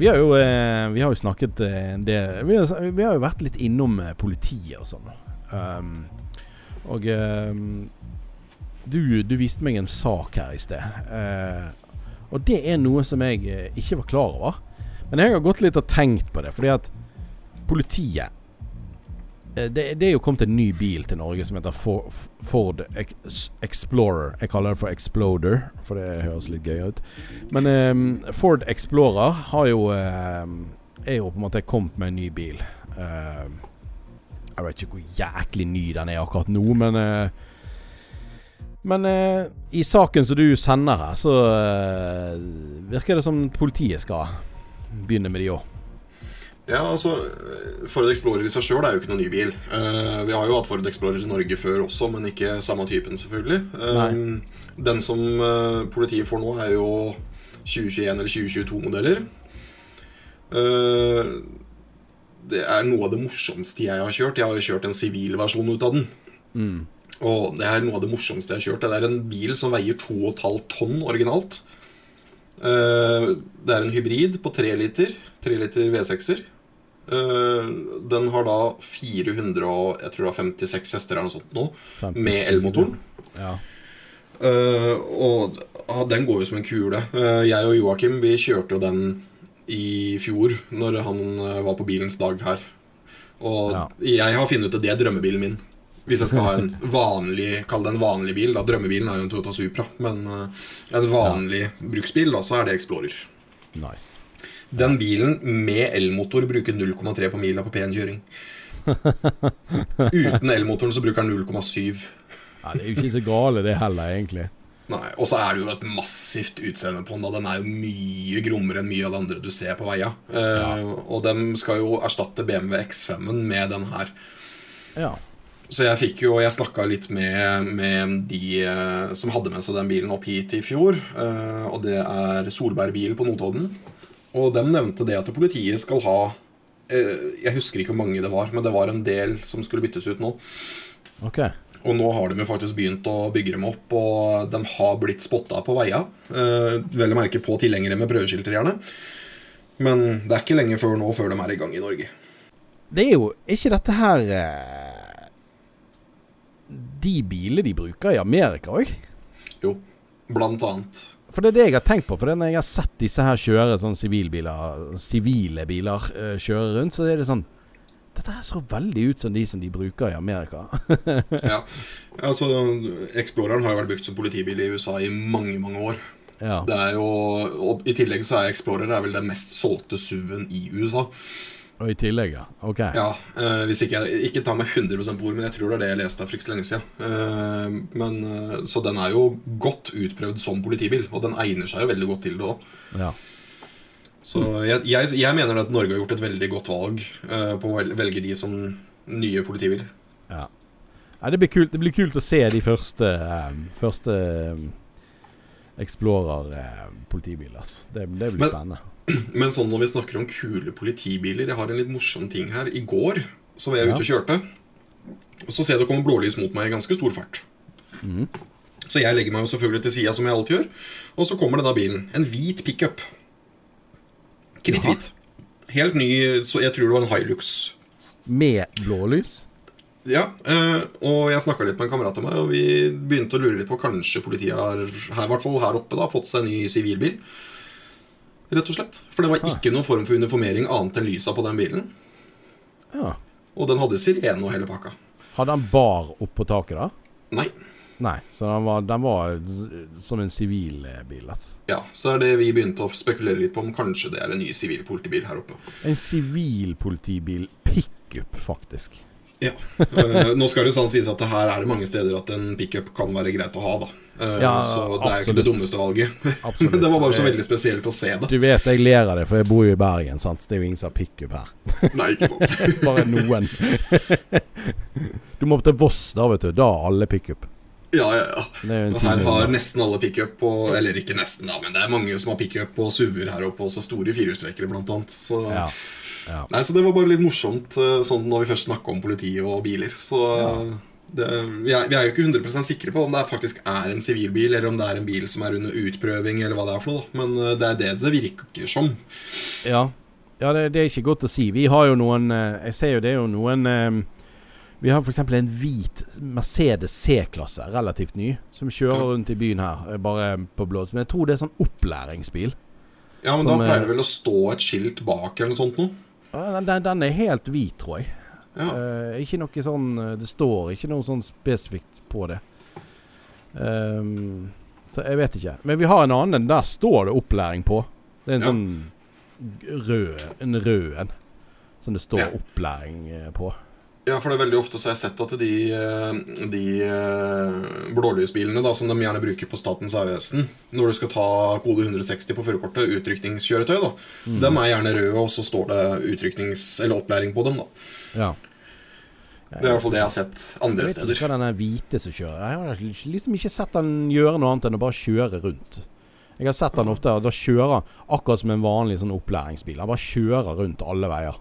Vi har jo, eh, vi har jo snakket det en del vi har, vi har jo vært litt innom eh, politiet og sånn. Um, og um, du, du viste meg en sak her i sted. Eh, og det er noe som jeg eh, ikke var klar over. Men jeg har gått litt og tenkt på det, fordi at politiet eh, det, det er jo kommet en ny bil til Norge som heter Ford Explorer. Jeg kaller det for Exploder, for det høres litt gøy ut. Men um, Ford Explorer har jo um, er jo på en måte kommet med en ny bil. Eh, jeg vet ikke hvor jæklig ny den er akkurat nå, men eh, Men eh, i saken som du sender her, så virker det som politiet skal begynne med de òg.
Ja, altså Ford Explorer i seg sjøl er jo ikke noen ny bil. Uh, vi har jo hatt Ford Explorer i Norge før også, men ikke samme typen, selvfølgelig. Uh, den som uh, politiet får nå, er jo 2021- eller 2022-modeller. Det er noe av det morsomste jeg har kjørt. Jeg har jo kjørt en sivil versjon ut av den.
Mm.
Og det er noe av det morsomste jeg har kjørt. Det er en bil som veier 2,5 tonn originalt. det er en hybrid på 3 liter. 3 liter V6-er. Uh, den har da 456 hester eller noe sånt nå, 57. med elmotoren.
Ja.
Uh, og den går jo som en kule. Eh, jeg og Joakim vi kjørte jo den i fjor, når han var på bilens dag her. Og ja. jeg har funnet ut at det er drømmebilen min. Hvis jeg skal ha en vanlig Kall det en vanlig bil. Da. Drømmebilen er jo en Toyota Supra. Men en vanlig ja. bruksbil, da, så er det Explorer.
Nice.
Den bilen med elmotor bruker 0,3 på mila på pen kjøring. Uten elmotoren så bruker den 0,7.
Ja, det er jo ikke så gale det heller, egentlig.
Nei, Og så er det jo et massivt utseende på den. Da. Den er jo mye grommere enn mye av det andre du ser på veia. Ja. Uh, og de skal jo erstatte BMW X5-en med den her.
Ja.
Så jeg fikk jo Jeg snakka litt med, med de uh, som hadde med seg den bilen opp hit i fjor. Uh, og det er Solberg bil på Notodden. Og de nevnte det at politiet skal ha uh, Jeg husker ikke hvor mange det var, men det var en del som skulle byttes ut nå.
Okay.
Og nå har de jo faktisk begynt å bygge dem opp, og de har blitt spotta på veia. Eh, vel å merke på tilhengere med prøveskilter, gjerne. Men det er ikke lenge før nå før de er i gang i Norge.
Det er jo ikke dette her eh, De bilene de bruker i Amerika òg?
Jo, blant annet.
For det er det jeg har tenkt på. For når jeg har sett disse her kjøre sånn sivile biler uh, kjøre rundt, så er det sånn dette her så veldig ut som de som de bruker i Amerika.
ja, altså Exploreren har jo vært brukt som politibil i USA i mange, mange år.
Ja.
Det er jo, og I tillegg så er Explorer er vel den mest solgte SUV-en i USA.
Og i tillegg, ja. Ok.
Ja, eh, hvis ikke jeg Ikke ta meg 100 på ord, men jeg tror det er det jeg leste for ikke så lenge siden. Eh, men, eh, så den er jo godt utprøvd som politibil, og den egner seg jo veldig godt til det òg.
Ja.
Så jeg, jeg, jeg, mener at Norge har gjort et veldig godt valg uh, på å velge de som nye politibiler.
Ja. ja det, blir kult, det, blir kult, å se de første, um, første um, Explorer-politibiler. Uh, det, det, blir men, spennende.
Men sånn når vi snakker om kule politibiler Jeg har en litt morsom ting her. I går så var jeg ja. ute og kjørte. Og så ser jeg det kommer blålys mot meg i ganske stor fart.
Mm.
Så jeg legger meg jo selvfølgelig til sida, som jeg alltid gjør. Og så kommer denne bilen. En hvit pickup. Kritthvit. Helt ny, så jeg tror det var en Hilux.
Med blålys?
Ja, eh, og jeg snakka litt med en kamerat av meg, og vi begynte å lure litt på Kanskje politiet har her, hvert fall her oppe da, fått seg en ny sivilbil rett og slett. For det var ikke noen form for uniformering annet enn lysa på den bilen.
Ja.
Og den hadde sirene og hele pakka.
Hadde han bar oppå taket, da?
Nei.
Nei, Så den var, den var som en sivil bil? Altså.
Ja, så er det vi begynte å spekulere litt på om kanskje det er en ny sivil politibil her oppe.
En sivil politibil pickup, faktisk.
Ja. Uh, nå skal det sånn sies at her er det mange steder at en pickup kan være greit å ha, da. Uh, ja, så det er ikke det dummeste valget. Men det var bare så veldig spesielt å se det.
Du vet jeg ler av det, for jeg bor jo i Bergen. Sant? Det er jo ingen som har pickup her.
Nei, ikke sant
Bare noen. du må opp til Voss, da, vet du. Da har alle pickup.
Ja, ja, ja. Her har nesten alle pickup på Eller ikke nesten, da, men det er mange som har pickup på SUV-er her oppe. Også store firehjulstrekkere, blant annet. Så
ja. Ja.
Nei, så det var bare litt morsomt eh, sånn når vi først snakka om politi og biler. Så ja. det, vi, er, vi, er, jo ikke 100 sikre på om det faktisk er en sivilbil, eller om det er en bil som er under utprøving, eller hva det er for noe. Men eh, det er det det virker som.
Ja, ja det, det, er ikke godt å si. Vi har jo noen eh, Jeg ser jo det er jo noen vi har f.eks. en hvit Mercedes C-klasse, relativt ny, som kjører rundt i byen her, bare på blå. Men jeg tror det er sånn opplæringsbil.
Ja, men som, da pleier det vel å stå et skilt bak eller noe sånt noe?
Den, den, er helt hvit, tror jeg.
Ja.
Uh, ikke noe sånn eh, Det står ikke noe sånn spesifikt på det. Um, så jeg vet ikke. Men vi har en annen. Der står det opplæring på. Det er en
Ja.
sånn rød En rød en. Som det står
Ja.
opplæring eh, på.
Ja, for det er veldig ofte så har jeg sett at de, eh, de eh, blålysbilene da, som de gjerne bruker på Statens vegvesen, når du skal ta kode 160 på førerkortet, utrykningskjøretøy, da, dem er gjerne røde, og så står det utryknings- eller opplæring på dem. da.
Ja.
Det er i hvert fall det jeg har sett andre steder.
Jeg vet ikke hva den er hvite som kjører. Jeg har liksom ikke sett den gjøre noe annet enn å bare kjøre rundt. Jeg har sett den ofte, og da kjører akkurat som en vanlig sånn opplæringsbil. Han bare kjører rundt alle veier.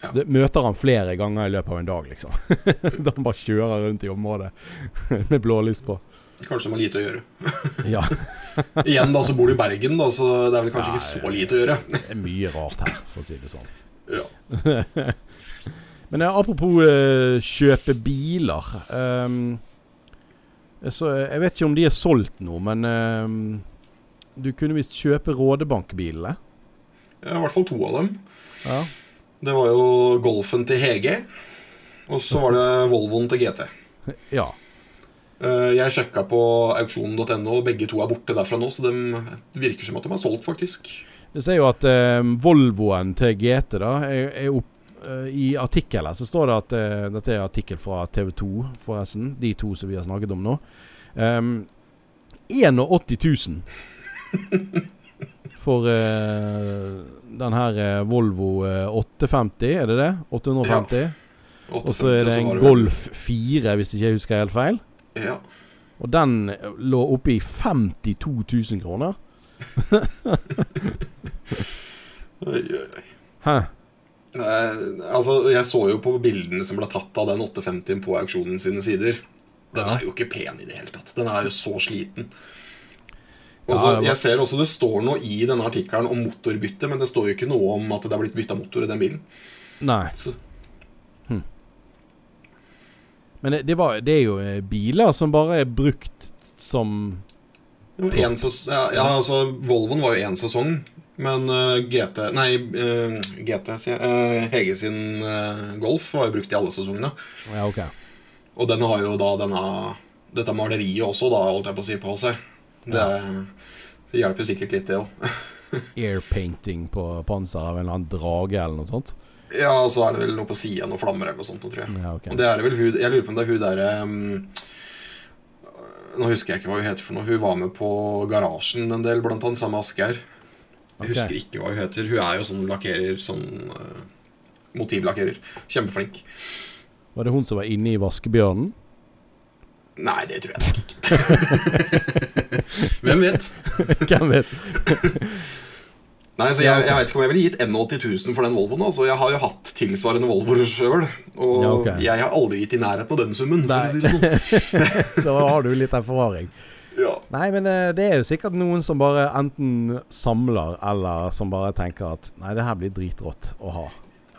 Ja.
Det møter han flere ganger i løpet av en dag, liksom. da han bare kjører rundt i området med blålys på.
Kanskje de har lite å gjøre.
Ja,
Igjen da, så bor du i Bergen, da, så det er vel kanskje
Ja,
ikke så lite å gjøre.
det er mye rart her, for å si det sånn.
Ja.
Men eh, apropos eh, kjøpe biler. Um, så jeg vet ikke om de er solgt nå, men um, du kunne visst kjøpe Rådebankbilene.
Ja, I hvert fall to av dem.
Ja.
Det var jo Golfen til Hege, og så var det Volvoen til GT.
ja.
Eh, Jeg sjekka på auksjonen.no, begge to er borte derfra nå, så det virker som at de er solgt, faktisk.
Det ser jo at eh, Volvoen til GT da er, er opp eh, I artikkelen så står det at eh, Dette er artikkel fra TV 2, forresten. De to som vi har snakket om nå. Um, 81 000 for eh, den her eh, Volvo eh, 850, er det det? 850? Og så er det en Golf 4, hvis ikke jeg husker helt feil.
Ja.
Og den eh, lå oppe i 52 000 kroner.
Oi, oi, oi.
Hæ?
Nei, altså, jeg så jo på bildene som ble tatt av den 850 på auksjonen sine sider. Den er jo ikke pen i det hele tatt. Den er jo så sliten.
Ja,
Og så,
det var-
jeg ser også Det står noe i denne artikkelen om motorbytte, men det står jo ikke noe om at det er blitt bytta motor i den bilen.
Nei.
Så,
Men det, det, var, det er jo eh, biler som bare er brukt som
en ja, ja, altså Volvoen var jo én sesong, men uh, GT Nei, uh, GT, sier jeg. Uh, Hege sin eh, Golf var jo brukt i alle sesongene.
Ja, okay.
Og den har jo da denne dette maleriet også, da, holdt jeg på å si, på seg. Det, det hjelper sikkert litt, det òg.
Airpainting på panseret av en eller annen drage eller noe sånt.
Ja, og så er det vel noe på sida, noen flammer eller noe sånt, tror jeg.
Ja, okay.
Og det er vel hun Jeg lurer på om det er hun derre um, Nå husker jeg ikke hva hun heter for noe. Hun var med på Garasjen en del, blant annet, sammen med Asgeir. Jeg
okay.
husker ikke hva hun heter. Hun er jo sånn lakkerer, sånn uh, motivlakkerer. Kjempeflink.
Var det hun som var inne i Vaskebjørnen?
Nei, det tror jeg nok ikke. Hvem vet?
Hvem vet?
Nei, så jeg, jeg vet ikke om jeg ville gitt 81 000 for den Volvoen. Altså. Jeg har jo hatt tilsvarende Volvoer sjøl, og
Ja, okay.
jeg har aldri gitt i nærheten av den summen.
Nei.
si sånn.
Da har du litt erfaring.
ja.
Nei, men eh, det er jo sikkert noen som bare enten samler, eller som bare tenker at Nei, det her blir dritrått å ha.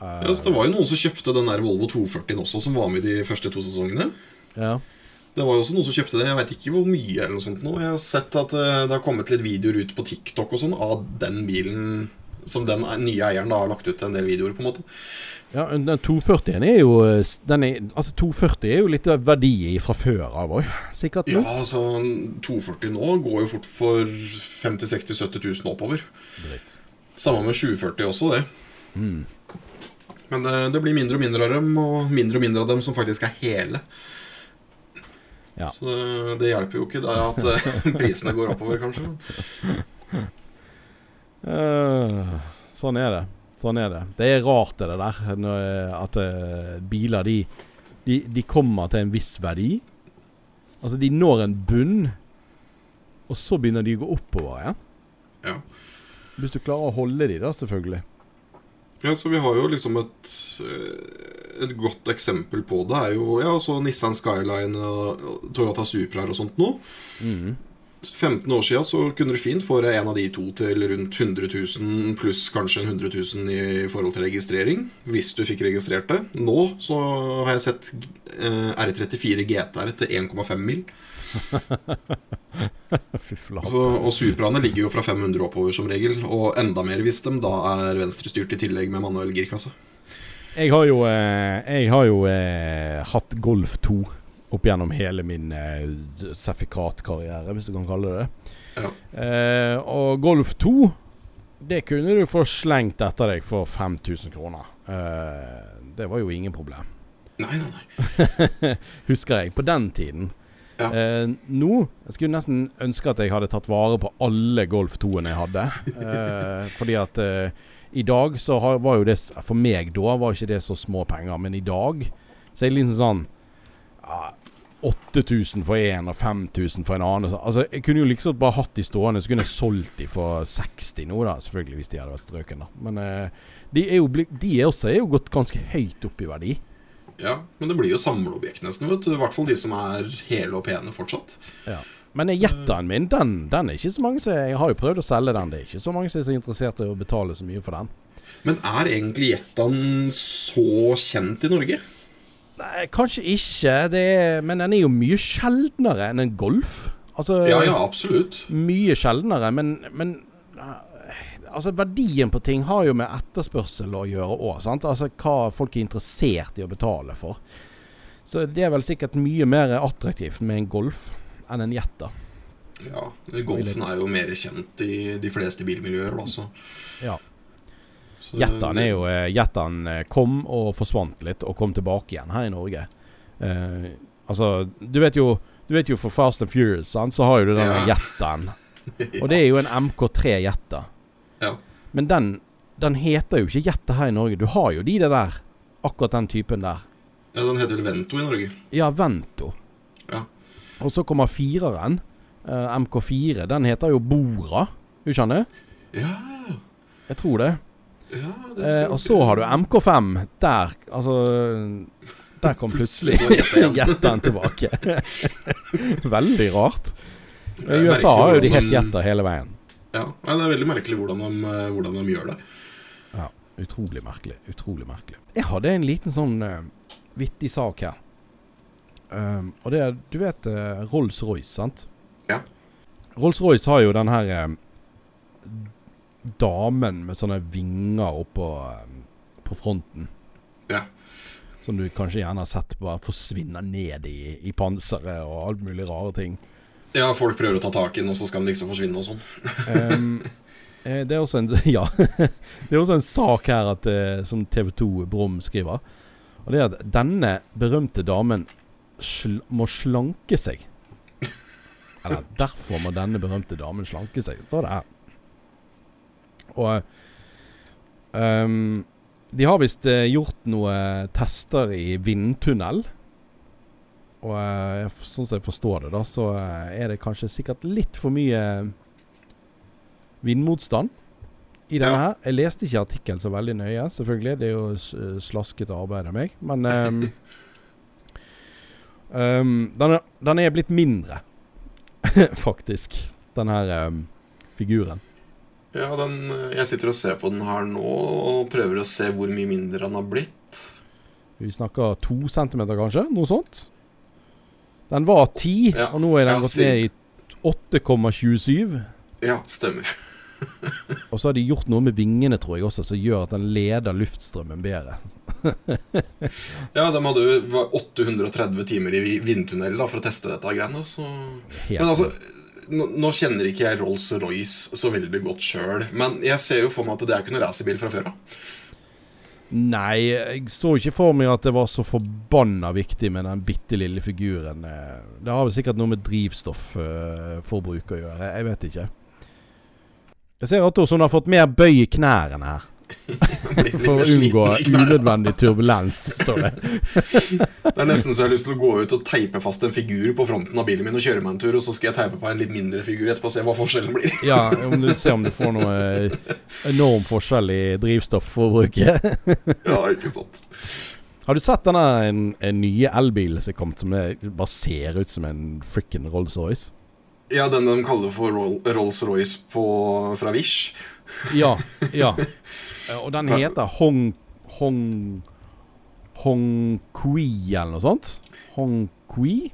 Uh,
Ja, så det var jo noen som kjøpte den der Volvo 240 også, som var med de første to sesongene.
ja.
Det var jo også noen som kjøpte det. Jeg vet ikke hvor mye. eller noe sånt nå Jeg har sett at eh, det har kommet litt videoer ut på TikTok og sånn av den bilen som den nye eieren da har lagt ut en del videoer, på en måte.
Ja, den 240-en er jo eh, den er, Altså 240 er jo litt verdi fra før av òg. Sikkert nå Ja,
altså 240 nå går jo fort for 50 60 70 000 oppover.
Dritt.
Samme med 740 også, det.
Mm.
Men det, det blir mindre og mindre av dem, og mindre og mindre av dem som faktisk er hele.
Ja.
Så det, det hjelper jo ikke da at eh, prisene går oppover, kanskje.
Uh, sånn er det. Sånn er det. Det er rart det der at uh, biler de, de, de kommer til en viss verdi. Altså de når en bunn, og så begynner de å gå oppover igjen.
Ja.
Hvis du klarer å holde de da, selvfølgelig.
Ja, så vi har jo liksom et eh, Et godt eksempel på det er jo Ja, så Nissan Skyline og Toyota Supra og sånt nå.
Mm.
15 år siden så kunne du fint få en av de to til rundt 100 000 pluss kanskje 100 000 i forhold til registrering. Hvis du fikk registrert det. Nå så har jeg sett eh, R34 GTR til 1,5 mil. Så, og Supraene ligger jo fra 500 oppover som regel. Og enda mer hvis de da er venstrestyrt i tillegg med manuell girkasse.
Jeg har jo, eh, jeg har jo eh, hatt Golf 2 opp gjennom hele min eh, sertifikatkarriere, hvis du kan kalle det det.
Ja.
Eh, og Golf 2, det kunne du få slengt etter deg for 5000 kroner. Eh, det var jo ingen problem.
Nei, nei, nei.
Husker jeg, på den tiden.
Ja.
Eh, nå Jeg skulle nesten ønske at jeg hadde tatt vare på alle Golf 2-ene jeg hadde. Eh, fordi at eh, i dag så har, var jo det For meg da var ikke det så små penger, men i dag så er det liksom sånn ja, 8000 for én og 5000 for en annen. Altså Jeg kunne jo liksom bare hatt de stående, så kunne jeg solgt de for 60 nå, da. Selvfølgelig hvis de hadde vært strøken, da. Men eh, de er jo de er også er jo gått ganske høyt opp i verdi.
Ja, Men det blir jo samleobjekt nesten. vet du I hvert fall de som er hele og pene fortsatt.
Ja. Men jetteren min, den, den er ikke så mange som Jeg har jo prøvd å selge den. Det er ikke så mange som er så interessert i å betale så mye for den.
Men er egentlig Jettan så kjent i Norge?
Nei, kanskje ikke, det er, men den er jo mye sjeldnere enn en Golf. Altså
Ja, ja, absolutt.
mye sjeldnere, men, men eh, Altså Verdien på ting har jo med etterspørsel å gjøre òg. Altså hva folk er interessert i å betale for. Så det er vel sikkert mye mer attraktivt med en Golf enn en Jetta.
Ja, Golfen er jo mer kjent i de fleste bilmiljøer, da. Så.
Ja.
Så-
er jo eh, eh, kom og forsvant litt, og kom tilbake igjen her i Norge. Eh, altså, du vet jo Du vet jo for Fast and Furious, sant, så har jo du denne
Ja.
Jetten. Og det er jo en MK3 Jetta.
Ja.
Men den, den heter jo ikke Jetta her i Norge. Du har jo de det der. Akkurat den typen der.
ja, Den heter vel Vento i Norge.
Ja, Vento.
Ja.
Og så kommer fireren. uh, MK4. Den heter jo Bora. Husker det?
Ja,
Jeg tror det.
ja det
Eh, og så har du MK5. Der, altså Der kom plutselig jetteren tilbake. Veldig rart. I USA har jo de hett jetter hele veien.
Ja, Det er veldig merkelig hvordan de, eh, hvordan de gjør det.
Ja, utrolig merkelig. Utrolig merkelig. Jeg hadde en liten sånn uh, vittig sak her. Um, og det er Du vet uh, Rolls-Royce, sant?
Ja.
Rolls-Royce har jo den her eh, damen med sånne vinger oppå eh, på fronten.
Ja.
Som du kanskje gjerne har sett bare forsvinne ned i, i panseret og alt mulig rare ting.
Ja, folk prøver å ta tak i den, og så skal den liksom forsvinne og sånn.
Eh, det er også en Ja. det er også en sak her at, eh, som TV 2 Brum skriver. Og det er at denne berømte damen sl må slanke seg. Eller derfor må denne berømte damen slanke seg, står det her. Og um, de har visst uh, gjort noen tester i vindtunnel. Og uh, sånn som jeg forstår det, da, så uh, er det kanskje sikkert litt for mye vindmotstand i denne
Ja.
her. Jeg leste ikke artikkelen så veldig nøye, selvfølgelig. Det er jo slasket arbeid av meg. Men ehm, ehm, den, er, den er blitt mindre, faktisk. Den her um, figuren.
Ja, den, Jeg sitter og ser på den her nå og prøver å se hvor mye mindre den har blitt.
Vi snakker to centimeter, kanskje? Noe sånt. Den var ti,
Ja,
og nå er den
ja,
gått ned i 8,27.
Ja, stemmer.
Og så har de gjort noe med vingene, tror jeg også, som gjør at den leder luftstrømmen bedre.
Ja, de hadde jo 830 timer i vindtunnel da, for å teste dette greiene. Så. Men altså, nå, nå kjenner ikke jeg Rolls-Royce så veldig godt sjøl. Men jeg ser jo for meg at det er ikke noen racerbil fra før av.
Nei, jeg så ikke for meg at det var så forbanna viktig med den bitte lille figuren. Eh, Det har vel sikkert noe med drivstoffforbruk å gjøre. Jeg vet ikke. Jeg ser at hun har fått mer bøy i knærne her. For å unngå unødvendig turbulens, står det.
Det er nesten så jeg har lyst til å gå ut og teipe fast en figur på fronten av bilen min og kjøre meg en tur, og så skal jeg teipe på en litt mindre figur etterpå og se hva forskjellen blir.
Ja, om du ser om du får noe eh, enorm forskjell i drivstoffforbruket.
Ja, ikke sant.
Har du sett denne en, en nye elbilen som er kommet, som bare ser ut som en frikken Rolls-Royce?
Ja, den de kaller for Rolls-Royce fra Wish.
Ja, ja. Eh, Og den heter Hong Hong Hong Kui eller noe sånt. Hong Kui?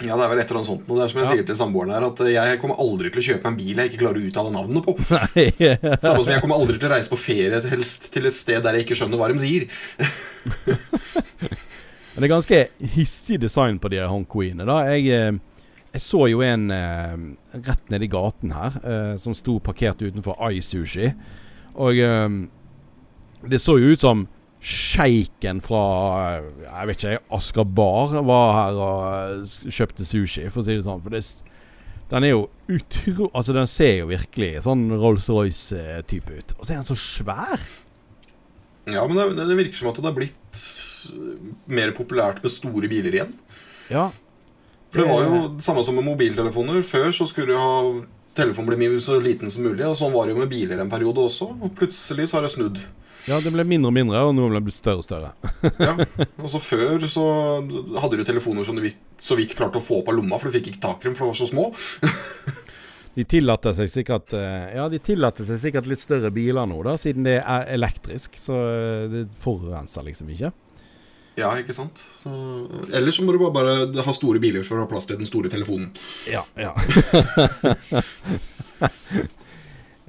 Ja, det er vel et eller annet sånt. Og det er som jeg
Ja.
sier til samboeren her, at jeg kommer aldri til å kjøpe en bil jeg ikke klarer å uttale navnet på. Samme som jeg kommer aldri til å reise på ferie helst til et sted der jeg ikke skjønner hva de sier.
Men det er ganske hissig design på de Hongkuiene da. Jeg, eh, jeg så jo en eh, rett nedi gaten her eh, som sto parkert utenfor iSushi. Og eh, det så jo ut som sjeiken fra eh, jeg vet ikke, Asker Bar var her og eh, kjøpte sushi, for å si det sånn. For det, den er jo utro... Altså, den ser jo virkelig sånn Rolls-Royce-type ut. Og så er den så svær!
Ja, men det, det virker som at det har blitt mer populært med store biler igjen.
Ja.
For det var jo det samme som med mobiltelefoner. Før så skulle du ha telefonen bli så liten som mulig. Og sånn var det jo med biler en periode også. Og plutselig så har det snudd.
Ja, det ble mindre og mindre, og nå ble det blitt større og større.
Ja, og så Før så hadde du telefoner som du så vidt klarte å få opp av lomma, for du fikk ikke tak i dem, for de var så små.
De tillater seg sikkert eh, Ja, de tillater seg sikkert litt større biler nå, da, siden det er elektrisk. Så eh, det forurenser liksom ikke.
Ja, ikke sant? Så, eller så må du bare, bare ha store biler for å ha plass til den store telefonen.
Ja, ja.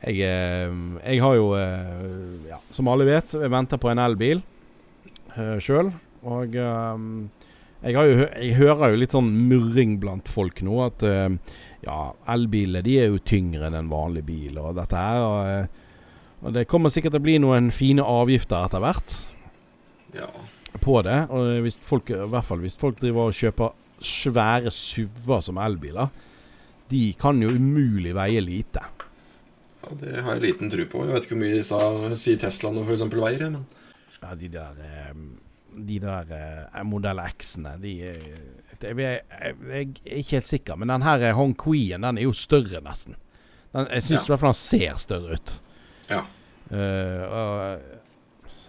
jeg, eh, jeg har jo, eh, ja, som alle vet, jeg venter på en elbil uh, sjøl. Og um, jeg, har jo, jeg hører jo litt sånn murring blant folk nå at uh, ja, elbiler de er jo tyngre enn en vanlig bil, og dette her. Og, eh, og det kommer sikkert til å bli noen fine avgifter etter hvert.
Ja,
på det. Og hvis folk, i hvert fall hvis folk driver og kjøper svære SUV-er som elbiler, de kan jo umulig veie lite.
ja Det har jeg liten tro på. Jeg vet ikke hvor mye de sa, sier Teslaene f.eks. veier. Men
Ja, de der eh, De der eh, modell X-ene, de eh, jeg, jeg, jeg, er ikke helt sikker, men den her Hong Queen, den er jo større, nesten. Den, jeg syns
Ja.
i hvert fall den ser større ut.
ja.
Uh, og,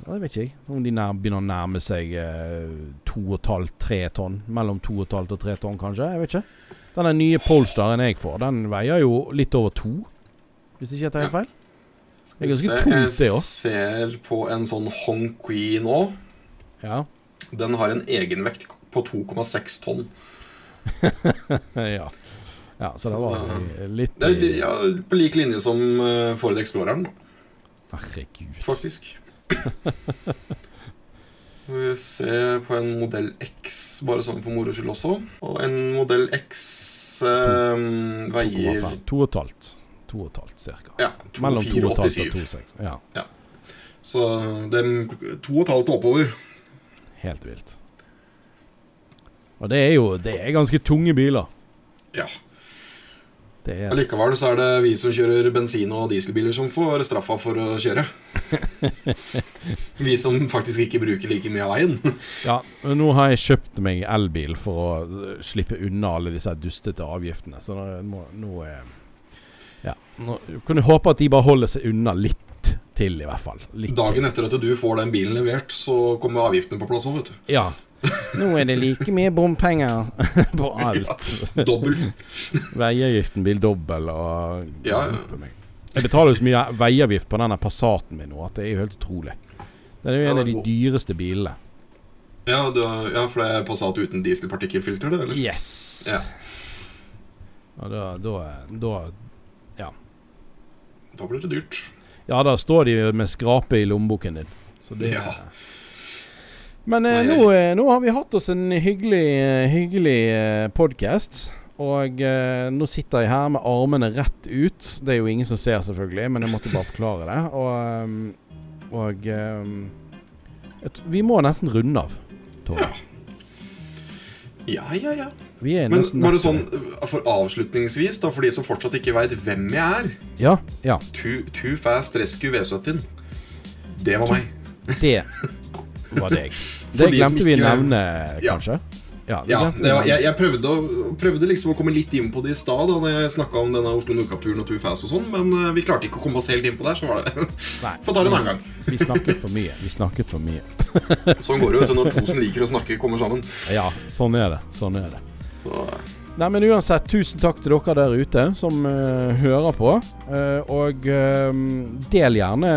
det vet ikke jeg. Om de nær, begynner å nærme seg eh, 2,5-3 tonn. Mellom 2,5 og 3 tonn, kanskje. Jeg vet ikke. Den nye Polestaren jeg får, den veier jo litt over to. Hvis ikke jeg tar helt feil. Det er ganske tungt, det
Jeg ser på en sånn Honkui nå.
Ja.
Den har en egenvekt på 2,6 tonn.
ja. ja. Så det var litt
Det er ja, på lik linje som eh, Ford Exploreren,
Herregud.
faktisk. Vi se på en modell X, bare sånn for moro skyld også. Og en modell X eh, veier
2,5. 2,5. 2,5 cirka.
ja,
Mellom 2,5 og
2,487.
2,6. Ja.
Så det er 2,5 oppover.
Helt vilt. Og det er jo Det er ganske tunge biler.
Ja.
Er
Likevel så er det vi som kjører bensin- og dieselbiler som får straffa for å kjøre. vi som faktisk ikke bruker like mye av veien.
Ja, men nå har jeg kjøpt meg elbil for å øh, slippe unna alle disse dustete avgiftene. Så nå, nå, eh, Ja. Nå kan du håpe at de bare holder seg unna litt til, i hvert fall. Litt
Dagen
til.
etter at du får den bilen levert, så kommer avgiftene på plass òg, vet du.
Ja. Nå er det like mye bompenger på alt.
Dobbel.
Veiavgiften blir dobbel og
Ja, ja.
Jeg betaler jo så mye veiavgift på denne Passaten min nå at det er jo helt utrolig. Det er jo en av de dyreste bilene.
Ja, har- ja, for det er Passat uten dieselpartikkelfilter, det? eller?
Yes!
Ja.
Og da, da, da
Da blir det dyrt.
Ja, da står de med skrape i lommeboken din. Så det
Ja.
Men eh, nå, eh, nå har vi hatt oss en hyggelig, eh, hyggelig eh, podkast. Og eh, nå sitter jeg her med armene rett ut. Det er jo ingen som ser, selvfølgelig, men jeg måtte bare forklare det. Og, eh, og eh, Vi må nesten runde av, Tore.
Ja, ja, ja.
Vi er
Men bare sånn for avslutningsvis, da, for de som fortsatt ikke veit hvem jeg er
Ja, ja.
Too, too Fast Rescue V70. Det var meg.
Det var deg. Det
de
glemte vi å nevne, kanskje? Ja, det
Ja, det jeg, jeg prøvde, å, prøvde liksom å komme litt inn på det i stad, da når jeg snakka om denne Oslo Nordkapp-turen og Too Fast og sånn, men eh, vi klarte ikke å komme oss helt inn på der, så var det
Nei,
Få ta det en annen gang.
Vi snakket for mye. Vi snakket for mye.
Sånn går det jo når to som liker å snakke, kommer sammen.
Ja, sånn er det. Sånn er det.
Så
Nei, men uansett, tusen takk til dere der ute som uh, hører på. Uh, og uh, del gjerne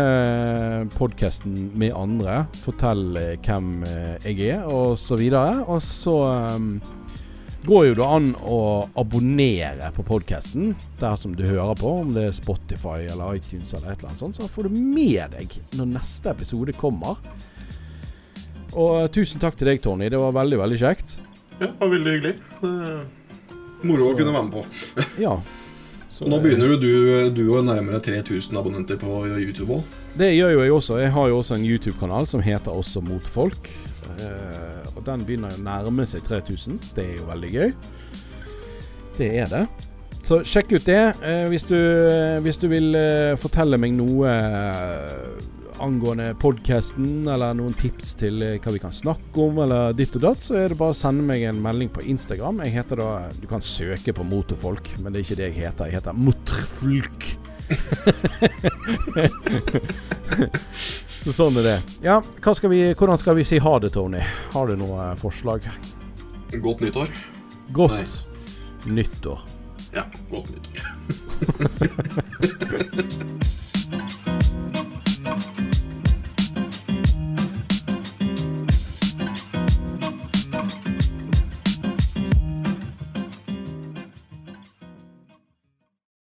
podkasten med andre. Fortell hvem jeg er, og så videre. Og så um, går jo det an å abonnere på podkasten der som du hører på, om det er Spotify eller iTunes eller et eller annet sånt. Så får du med deg når neste episode kommer. Og tusen takk til deg, Tony. Det var veldig, veldig kjekt.
Ja, det var veldig hyggelig. Moro å kunne være med på.
Ja. Så,
nå begynner jo du, du å nærme deg 3000 abonnenter på YouTube òg.
Det gjør jo jeg også. Jeg har jo også en YouTube-kanal som heter Også mot folk. Eh, og den begynner å nærme seg 3000. Det er jo veldig gøy. Det er det. Så sjekk ut det. Eh, hvis, du, hvis du vil eh, fortelle meg noe angående podkasten, eller noen tips til eh, hva vi kan snakke om, eller ditt og datt, så er det bare å sende meg en melding på Instagram. Jeg heter da Du kan søke på Motorfolk, men det er ikke det jeg heter. Jeg heter Motorfolk. Så sånn er det. Ja, skal vi, hvordan skal vi si ha det, Tony? Har du noe eh, forslag?
Godt nyttår.
Godt nyttår.
Ja, godt nyttår.